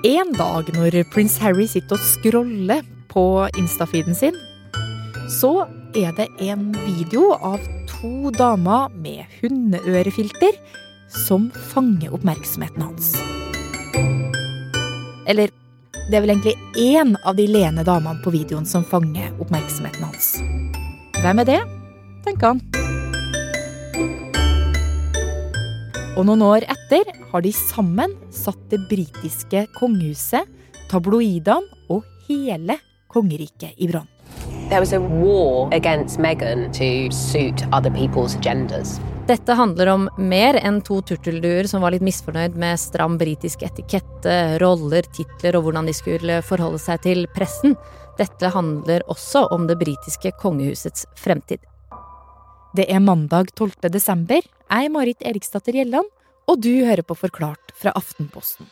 En dag når prins Harry sitter og scroller på Insta-feeden sin, så er det en video av to damer med hundeørefilter som fanger oppmerksomheten hans. Eller det er vel egentlig én av de lene damene på videoen som fanger oppmerksomheten hans. Hvem er det, tenker han. Og noen år etter har de sammen satt det britiske kongehuset, tabloidene og hele kongeriket i brann. There was a war against Meghan to suit other people's agendas. Dette handler om mer enn to turtelduer som var litt misfornøyd med stram britisk etikette, roller, titler og hvordan de skulle forholde seg til pressen. Dette handler også om det britiske kongehusets fremtid. Det er mandag 12. desember. Jeg er Marit Eriksdatter Gjelland, og du hører på Forklart fra Aftenposten.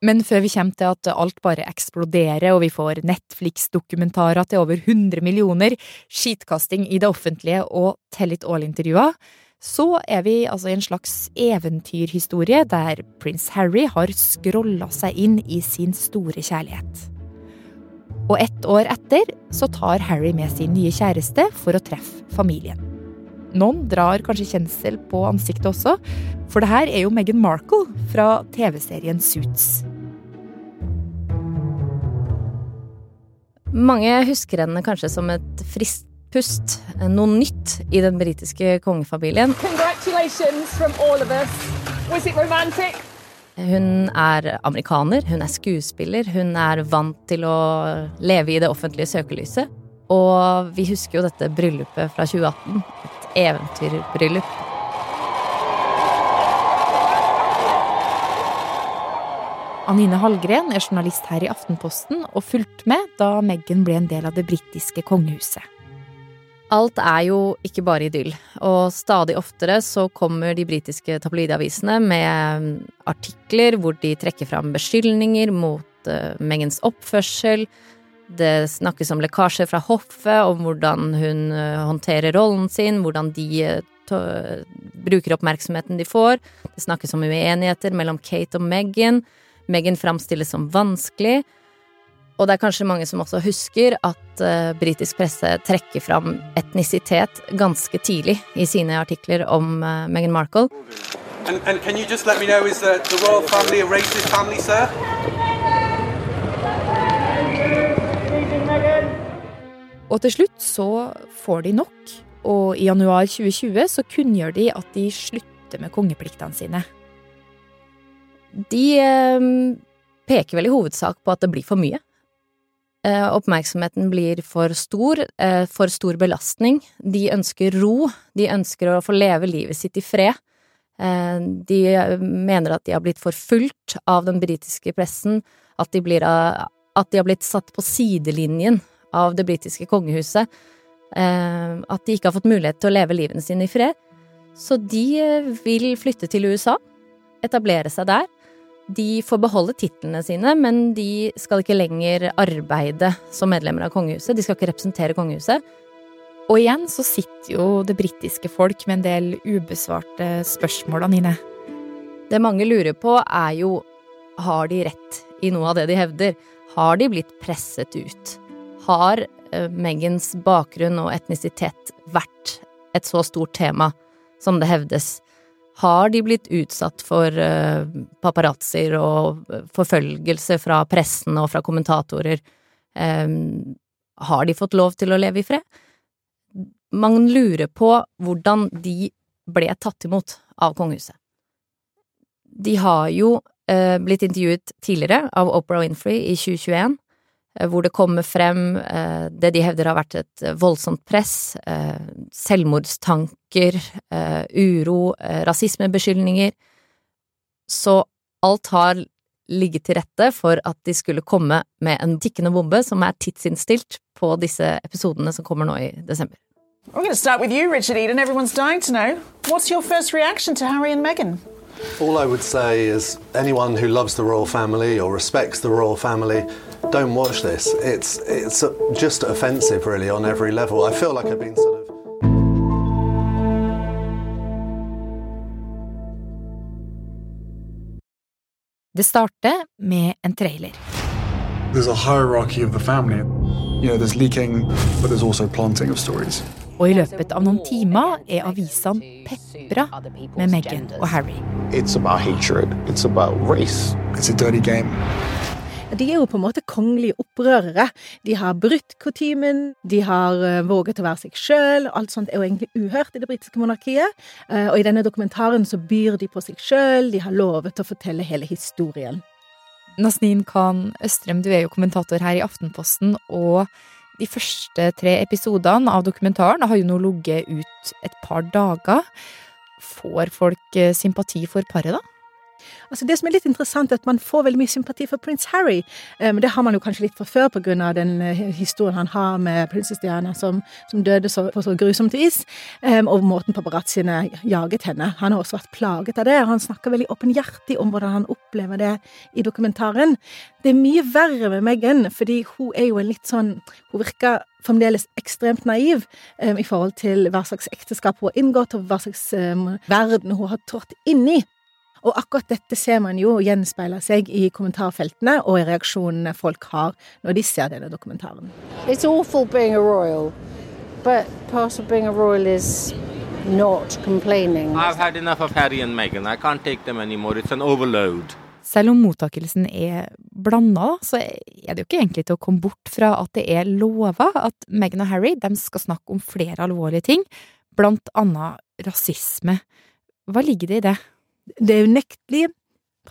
Men før vi kommer til at alt bare eksploderer og vi får Netflix-dokumentarer til over 100 millioner, skitkasting i det offentlige og Tell it all-intervjuer, så er vi altså i en slags eventyrhistorie der prins Harry har scrolla seg inn i sin store kjærlighet. Og ett år etter så tar Harry med sin nye kjæreste for å treffe familien. Noen drar kanskje kjensel på ansiktet også, for det her er jo Meghan Markle fra TV-serien Suits. Mange husker henne kanskje som et friskt pust, noe nytt i den britiske kongefamilien. Congratulations from all of us. Was it romantic? Hun er amerikaner, hun er skuespiller, hun er vant til å leve i det offentlige søkelyset. Og vi husker jo dette bryllupet fra 2018. Eventyrbryllup. Anine Hallgren er journalist her i Aftenposten og fulgte med da Meghan ble en del av det britiske kongehuset. Alt er jo ikke bare idyll, og stadig oftere så kommer de britiske tabloidavisene med artikler hvor de trekker fram beskyldninger mot uh, Meghans oppførsel. Det snakkes om lekkasjer fra hoffet, om hvordan hun uh, håndterer rollen sin, hvordan de uh, bruker oppmerksomheten de får. Det snakkes om uenigheter mellom Kate og Meghan. Meghan framstilles som vanskelig. Og det er kanskje mange som også husker at uh, britisk presse trekker fram etnisitet ganske tidlig i sine artikler om uh, Meghan Markle. And, and Og til slutt så får de nok, og i januar 2020 så kunngjør de at de slutter med kongepliktene sine. De eh, peker vel i hovedsak på at det blir for mye. Eh, oppmerksomheten blir for stor, eh, for stor belastning. De ønsker ro, de ønsker å få leve livet sitt i fred. De mener at de har blitt forfulgt av den britiske pressen, at de, blir, at de har blitt satt på sidelinjen av det britiske kongehuset. Eh, at de ikke har fått mulighet til å leve livene sine i fred. Så de eh, vil flytte til USA, etablere seg der. De får beholde titlene sine, men de skal ikke lenger arbeide som medlemmer av kongehuset. De skal ikke representere kongehuset. Og igjen så sitter jo det britiske folk med en del ubesvarte spørsmål, Anine. Det mange lurer på, er jo har de rett i noe av det de hevder? Har de blitt presset ut? Har uh, Megans bakgrunn og etnisitet vært et så stort tema som det hevdes? har de blitt utsatt for uh, paparazzoer og forfølgelse fra pressen og fra kommentatorer? Um, har de fått lov til å leve i fred? Man lurer på hvordan de ble tatt imot av kongehuset. De har jo blitt intervjuet tidligere av Oprah Winfrey i 2021, uh, hvor det kommer frem det de hevder har vært et voldsomt press, selvmordstanker, uro, rasismebeskyldninger. Så alt har ligget til rette for at de skulle komme med en tikkende bombe som er tidsinnstilt på disse episodene som kommer nå i desember. I'm going to start with you, Richard Eden. Everyone's dying to know. What's your first reaction to Harry and Meghan? All I would say is anyone who loves the royal family or respects the royal family, don't watch this. It's it's just offensive, really, on every level. I feel like I've been sort of. Det starter med en trailer. There's a hierarchy of the family. You know, there's leaking, but there's also planting of stories. Og i løpet av noen timer er avisene pepra med Meghan og Harry. It's about hatred. It's about race. It's a dirty game. De er jo på en måte kongelige opprørere. De har brutt kutymen, de har uh, våget å være seg sjøl. Alt sånt er jo egentlig uhørt i det britiske monarkiet. Uh, og i denne dokumentaren så byr de på seg sjøl, de har lovet å fortelle hele historien. Nasnin Khan Østrem, du er jo kommentator her i Aftenposten, og de første tre episodene av dokumentaren har jo nå ligget ut et par dager. Får folk eh, sympati for paret, da? Altså Det som er litt interessant, er at man får veldig mye sympati for prins Harry. Um, det har man jo kanskje litt fra før pga. den uh, historien han har med prinsesse Diana som, som døde så, på så grusomt vis, um, og måten paparazziene jaget henne. Han har også vært plaget av det, og han snakker veldig åpenhjertig om hvordan han opplever det i dokumentaren. Det er mye verre med Meghan, fordi hun er jo en litt sånn Hun virker fremdeles ekstremt naiv um, i forhold til hva slags ekteskap hun har inngått, og hva slags verden hun har trådt inn i. Og akkurat dette ser man jo gjenspeile seg i kommentarfeltene og i reaksjonene folk har når de ser denne dokumentaren. It's awful being a royal, but part of being a royal is not complaining. I've had enough of Harry and Meghan. I can't take them anymore. It's an overload. Selv om mottakelsen er blanda, så er det jo ikke egentlig til å komme bort fra at det er lova at Meghan og Harry de skal snakke om flere alvorlige ting, blant annet rasisme. Hva ligger det i det? Det er unektelig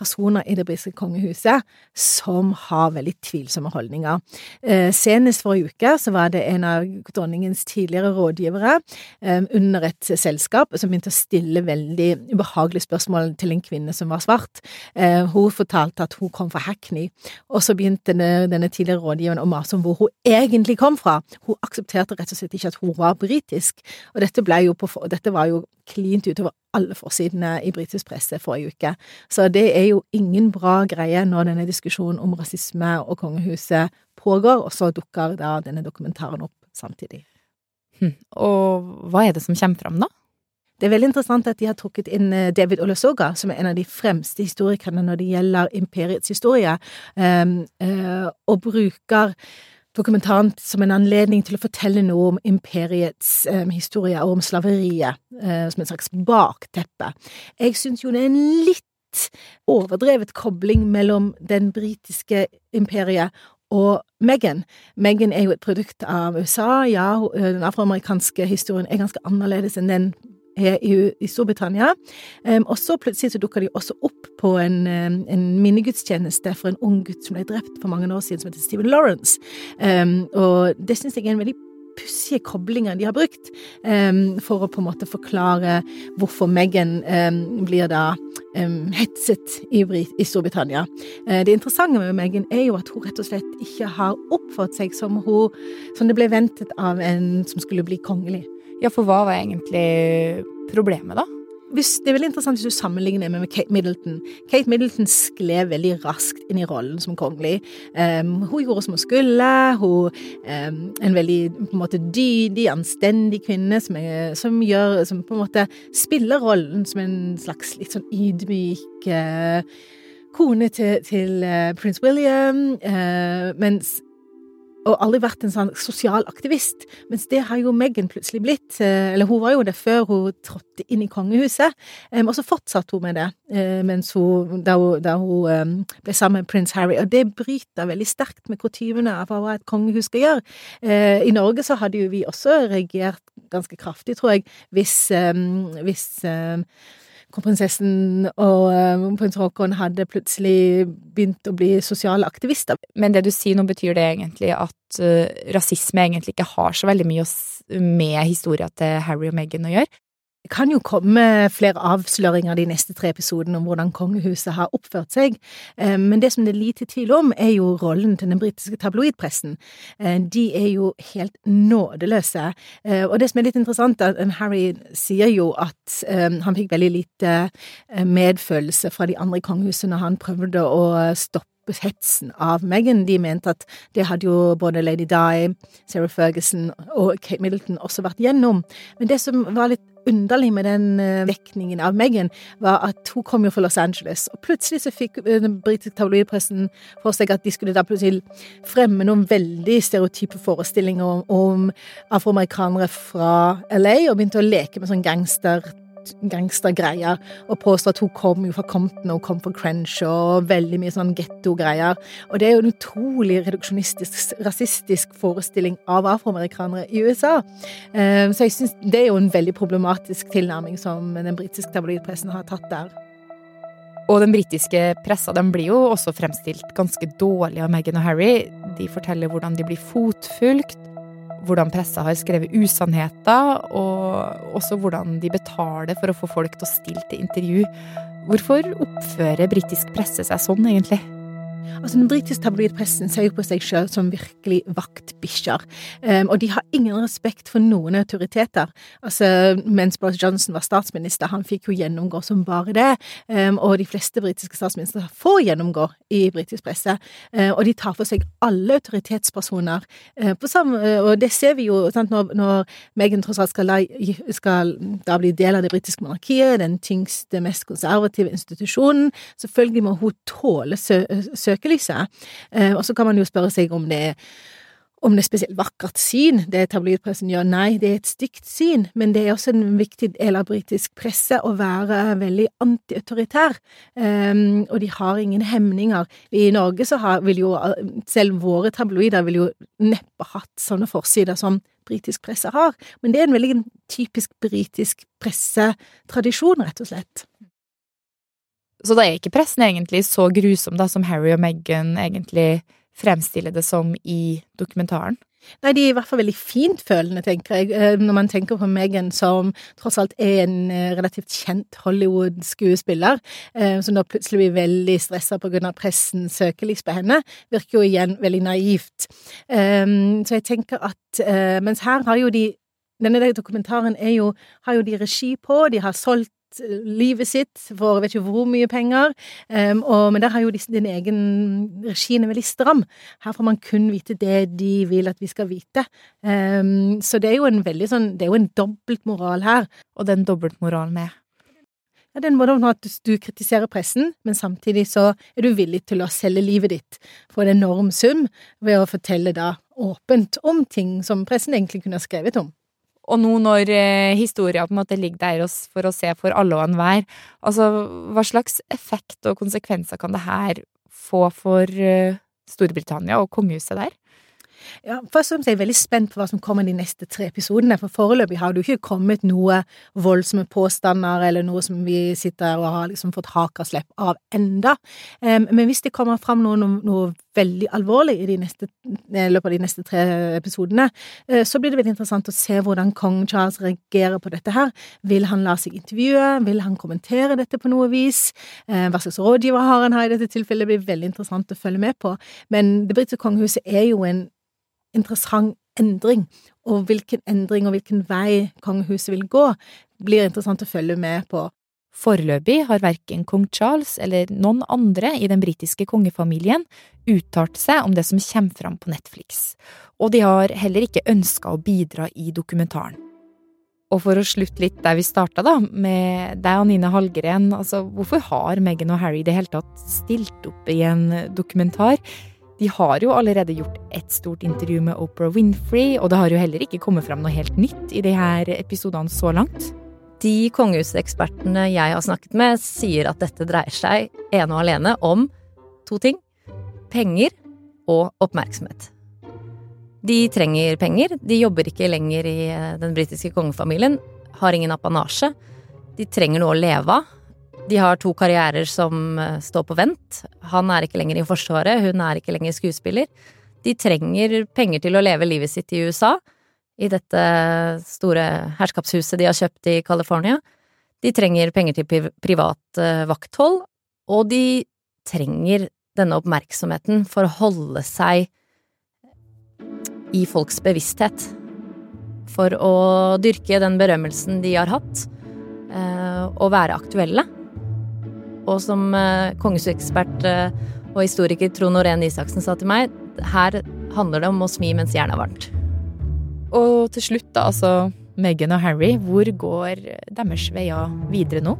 personer i det britiske kongehuset som har veldig tvilsomme holdninger. Eh, senest forrige uke så var det en av dronningens tidligere rådgivere eh, under et selskap som begynte å stille veldig ubehagelige spørsmål til en kvinne som var svart. Eh, hun fortalte at hun kom fra Hackney, og så begynte denne, denne tidligere rådgiveren å mase om hvor hun egentlig kom fra. Hun aksepterte rett og slett ikke at hun var britisk, og dette, jo på, dette var jo klint utover alle forsidene i britisk presse forrige uke. Så det er jo ingen bra greie når denne diskusjonen om rasisme og kongehuset pågår, og så dukker da denne dokumentaren opp samtidig. Hm. Og hva er det som kommer fram, da? Det er veldig interessant at de har trukket inn eh, David Olasoga, som er en av de fremste historikerne når det gjelder imperiets historie, um, uh, og bruker dokumentaren som en anledning til å fortelle noe om imperiets eh, historie og om slaveriet eh, som en slags bakteppe. Jeg syns jo det er en litt overdrevet kobling mellom den britiske imperiet og Meghan. Meghan er jo et produkt av USA. Ja, den afroamerikanske historien er ganske annerledes enn den i, i Storbritannia. Um, og så plutselig så dukker de også opp på en, um, en minnegudstjeneste for en ung gutt som ble drept for mange år siden, som heter Stephen Lawrence. Um, og det syns jeg er en veldig pussige koblinger de har brukt um, for å på en måte forklare hvorfor Meghan um, blir da um, hetset i, i Storbritannia. Uh, det interessante med Meghan er jo at hun rett og slett ikke har oppført seg som, hun, som det ble ventet av en som skulle bli kongelig. Ja, for hva var egentlig problemet, da? Hvis, det er veldig interessant hvis du sammenligner med Kate Middleton. Kate Middleton skled veldig raskt inn i rollen som kongelig. Um, hun gjorde som hun skulle. Hun um, En veldig på en måte dydig, anstendig kvinne som, er, som, gjør Som på en måte spiller rollen som en slags litt sånn ydmyk uh, kone til, til uh, prins William, uh, mens og aldri vært en sånn sosial aktivist, mens det har jo Meghan plutselig blitt. Eh, eller hun var jo det før hun trådte inn i kongehuset, og så fortsatte hun med det eh, hun, da hun, da hun ble sammen med prins Harry. Og det bryter veldig sterkt med kutymene av hva et kongehus skal gjøre. Eh, I Norge så hadde jo vi også reagert ganske kraftig, tror jeg, hvis, hvis kronprinsessen og uh, prins Haakon hadde plutselig begynt å bli sosiale aktivister. Men det du sier nå, betyr det egentlig at uh, rasisme egentlig ikke har så veldig mye med historia til Harry og Meghan å gjøre? Det kan jo komme flere avsløringer de neste tre episodene om hvordan kongehuset har oppført seg, eh, men det som det er lite tvil om, er jo rollen til den britiske tabloidpressen. Eh, de er jo helt nådeløse, eh, og det som er litt interessant, er at Harry sier jo at han fikk veldig lite medfølelse fra de andre i kongehuset når han prøvde å stoppe hetsen av Meghan. De mente at det hadde jo både Lady Di, Sarah Ferguson og Kate Middleton også vært gjennom. Men det som var litt underlig med den vekningen av Meghan, var at hun kom jo fra Los Angeles, og plutselig så fikk uh, den britiske tabloidpressen for seg at de skulle da plutselig fremme noen veldig stereotype forestillinger om, om afroamerikanere fra LA, og begynte å leke med sånn gangster gangstergreier, og påstår at hun kom jo fra Compton og kom fra Crenshaw og veldig mye sånn getto-greier. Og det er jo en utrolig reduksjonistisk, rasistisk forestilling av afroamerikanere i USA. Eh, så jeg syns det er jo en veldig problematisk tilnærming som den britiske tabloidpressen har tatt der. Og den britiske pressa den blir jo også fremstilt ganske dårlig av Meghan og Harry. De forteller hvordan de blir fotfulgt, hvordan pressa har skrevet usannheter, og også hvordan de betaler for å få folk til å stille til intervju. Hvorfor oppfører britisk presse seg sånn, egentlig? Altså, Den britiske tabloidpressen ser jo på seg selv som virkelig vaktbikkjer, um, og de har ingen respekt for noen autoriteter. Altså, Mens Boris Johnson var statsminister, han fikk jo gjennomgå som bare det, um, og de fleste britiske statsministre får gjennomgå i britisk presse, Um, og de tar for seg alle autoritetspersoner, samme, og det ser vi jo sant, når, når Meghan tross alt skal, skal da bli del av det britiske monarkiet, den tyngste, mest konservative institusjonen, selvfølgelig må hun tåle sø søkelyset. Eh, og så kan man jo spørre seg om det om det er spesielt vakkert syn, det tabloidpressen gjør. Nei, det er et stygt syn, men det er også en viktig del av britisk presse å være veldig antiautoritær, um, og de har ingen hemninger. I Norge så har, vil jo selv våre tabloider vil jo neppe hatt sånne forsider som britisk presse har, men det er en veldig typisk britisk pressetradisjon, rett og slett. Så da er ikke pressen egentlig så grusom da som Harry og Meghan egentlig fremstiller det som i dokumentaren? Nei, de er i hvert fall veldig fintfølende, tenker jeg, eh, når man tenker på Meghan som tross alt er en eh, relativt kjent Hollywood-skuespiller, eh, som da plutselig blir veldig stressa på grunn av pressens søkelys på henne, virker jo igjen veldig naivt. Så jeg tenker at Mens her har jo de denne dokumentaren jo, har jo de regi på, de har solgt livet sitt for jeg vet ikke hvor mye penger, um, og, men der har jo din egen regien veldig stram. Her får man kun vite det de vil at vi skal vite. Um, så det er jo en veldig sånn Det er jo en dobbeltmoral her. Og den dobbeltmoralen er? Ja, den måten at du kritiserer pressen, men samtidig så er du villig til å selge livet ditt for en enorm sum ved å fortelle da åpent om ting som pressen egentlig kunne ha skrevet om. Og nå når eh, historia på en måte ligger der for å se for alle og enhver, altså hva slags effekt og konsekvenser kan det her få for eh, Storbritannia og kongehuset der? Ja, først og fremst er jeg veldig spent på hva som kommer de neste tre episodene, for foreløpig har det jo ikke kommet noe voldsomme påstander eller noe som vi sitter og har liksom fått hakaslepp av enda. Men hvis det kommer fram noe, noe, veldig alvorlig i, neste, i, løpet av de neste tre episodene, uh, så blir det veldig interessant å se hvordan kong Charles reagerer på dette her. Vil han la seg intervjue? Vil han kommentere dette på noe vis? Uh, hva slags rådgiver har han her i dette tilfellet? Det blir veldig interessant å følge med på. Men det britiske kongehuset er jo en interessant endring, og hvilken endring og hvilken vei kongehuset vil gå, blir interessant å følge med på. Foreløpig har verken kong Charles eller noen andre i den britiske kongefamilien uttalt seg om det som kommer fram på Netflix, og de har heller ikke ønska å bidra i dokumentaren. Og for å slutte litt der vi starta, da, med deg og Nina Hallgren, altså hvorfor har Meghan og Harry i det hele tatt stilt opp i en dokumentar? De har jo allerede gjort et stort intervju med Oprah Winfrey, og det har jo heller ikke kommet fram noe helt nytt i de her episodene så langt. De kongehusekspertene jeg har snakket med, sier at dette dreier seg ene og alene om to ting. Penger og oppmerksomhet. De trenger penger. De jobber ikke lenger i eh, den britiske kongefamilien. Har ingen apanasje. De trenger noe å leve av. De har to karrierer som eh, står på vent. Han er ikke lenger i Forsvaret, hun er ikke lenger skuespiller. De trenger penger til å leve livet sitt i USA, i dette store herskapshuset de har kjøpt i California. De trenger penger til privat eh, vakthold, og de trenger denne oppmerksomheten for å holde seg i folks bevissthet. For å dyrke den berømmelsen de har hatt, eh, og være aktuelle. Og som eh, kongehusekspert eh, Og historiker Trond Norén Isaksen sa til meg her handler det om å smi mens jernet er varmt. Og til slutt, da, altså Meghan og Harry, hvor går deres veier videre nå?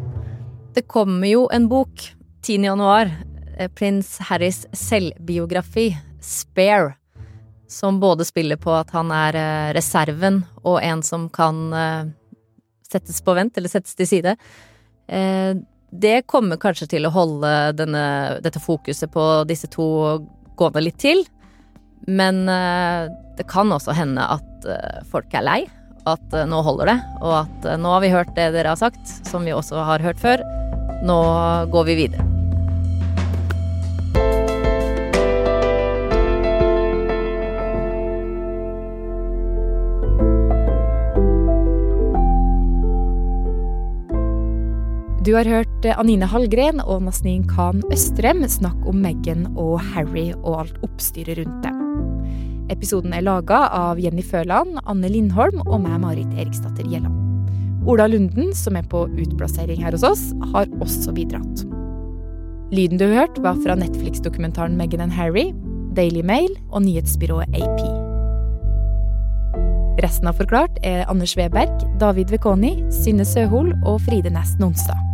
Det kommer jo en bok 10. januar. eh, Prins Harrys selvbiografi, Spare. Som både spiller på at han er reserven og en som kan settes på vent, eller settes til side. Det kommer kanskje til å holde denne, dette fokuset på disse to gående litt til. Men eh, det kan også hende at eh, folk er lei. At eh, nå holder det, og at nå har vi hørt det dere har sagt, som vi også har hørt før. Nå går vi videre. Du har hørt eh, Anine Hallgren og Nasneen Khan Østrem snakke om Meghan og Harry og alt oppstyret rundt dem. Episoden er laga av Jenny Føland, Anne Lindholm og meg, Marit Eriksdatter Gjelland. Ola Lunden, som er på utplassering her hos oss, har også bidratt. Lyden du har hørt, var fra Netflix-dokumentaren Meghan and Harry, Daily Mail og nyhetsbyrået AP. Resten av Forklart er Anders Weberg, David Vekoni, Synne Søhol og Fride Næss Nonstad.